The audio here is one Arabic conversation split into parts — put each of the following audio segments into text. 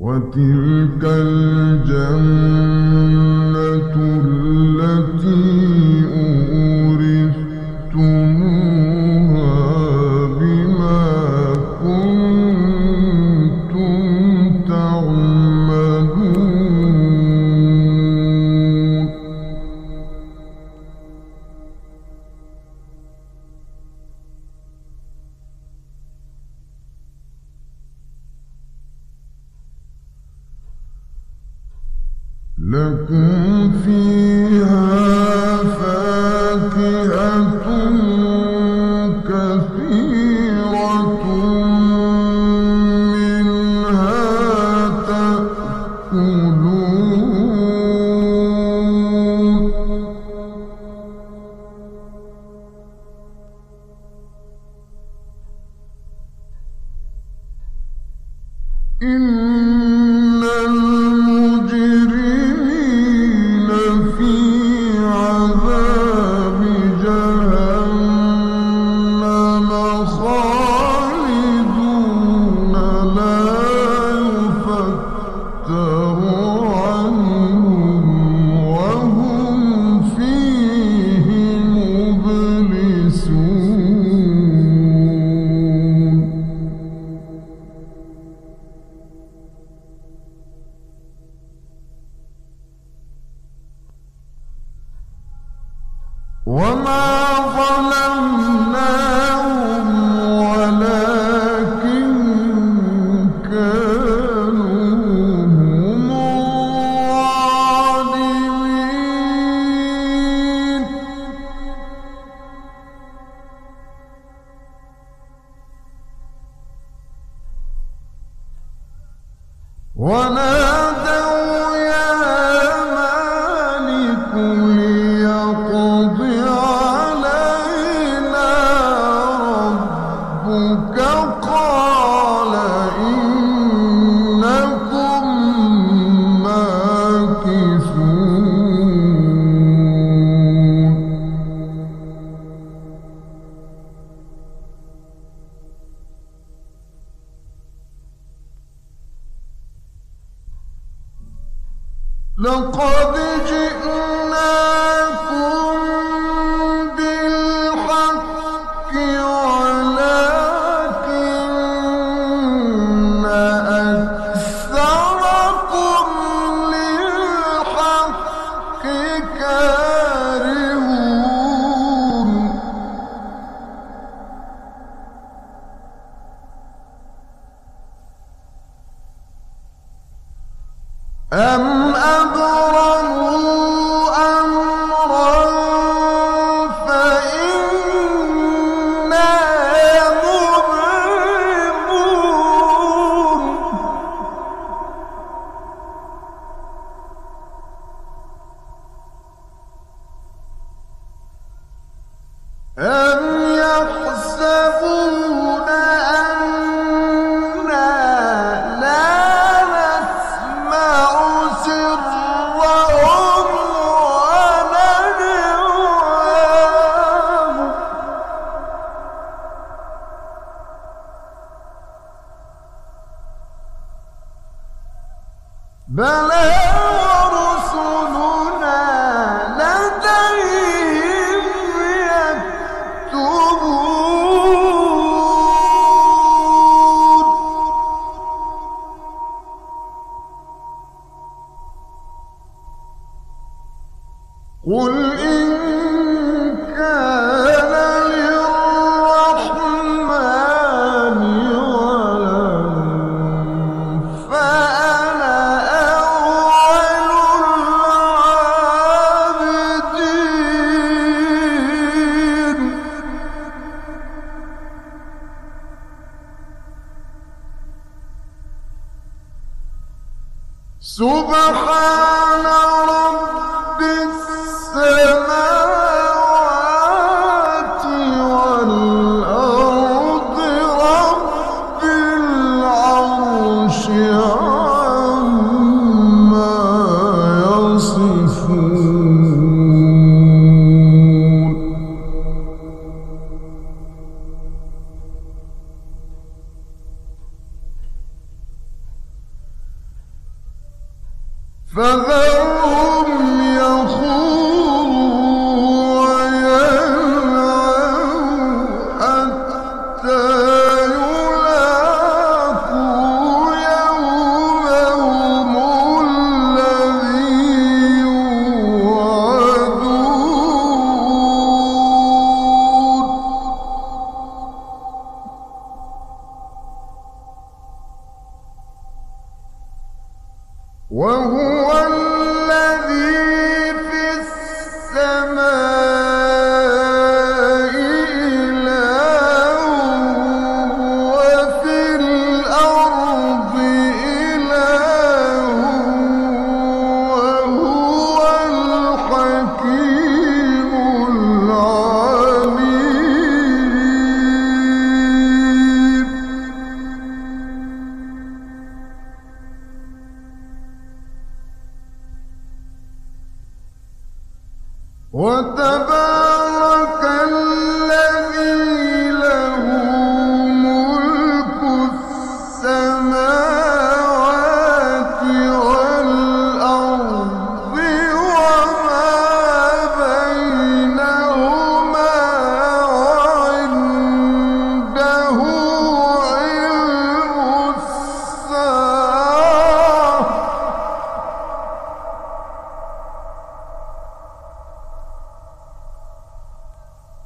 وتلك الجنة 嗯。One of وقال Bel سبحان الله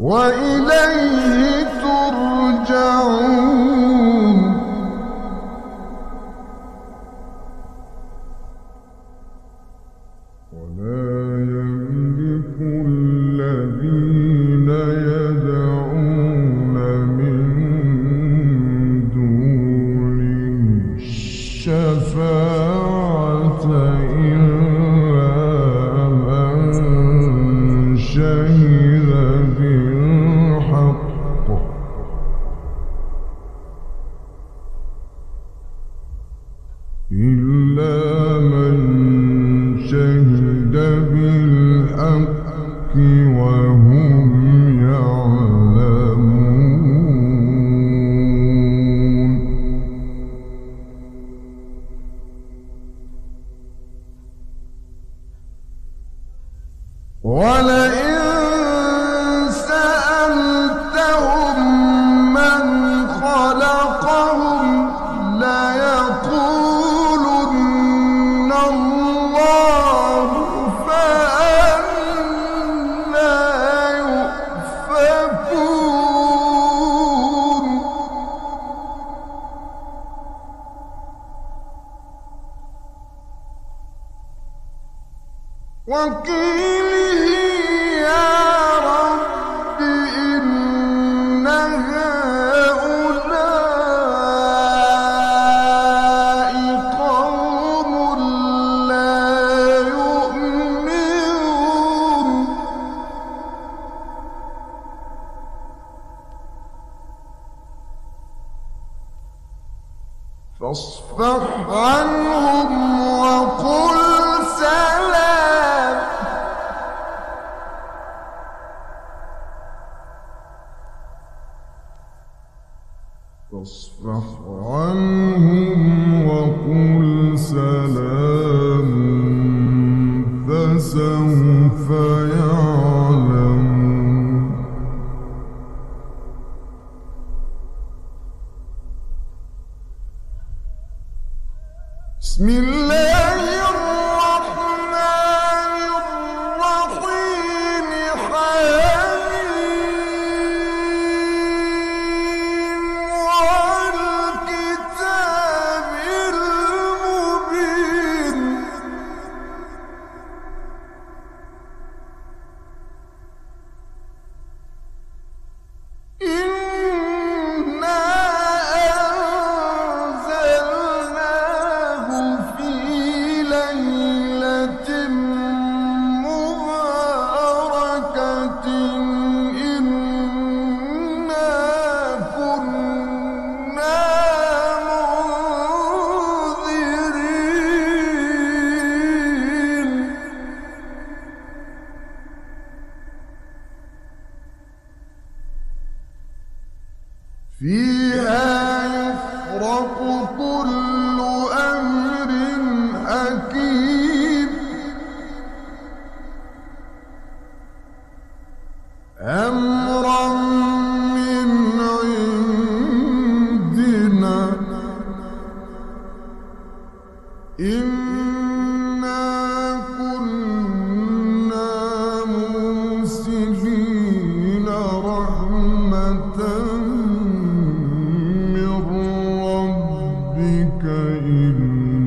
وإليه ترجعون. ولا يملك الذين يدعون من دون الشفاعة. الجلد بالحق وهم يعلمون. وقيله يا رب إن هؤلاء قوم لا يؤمنون. فاصفح عنهم وقل in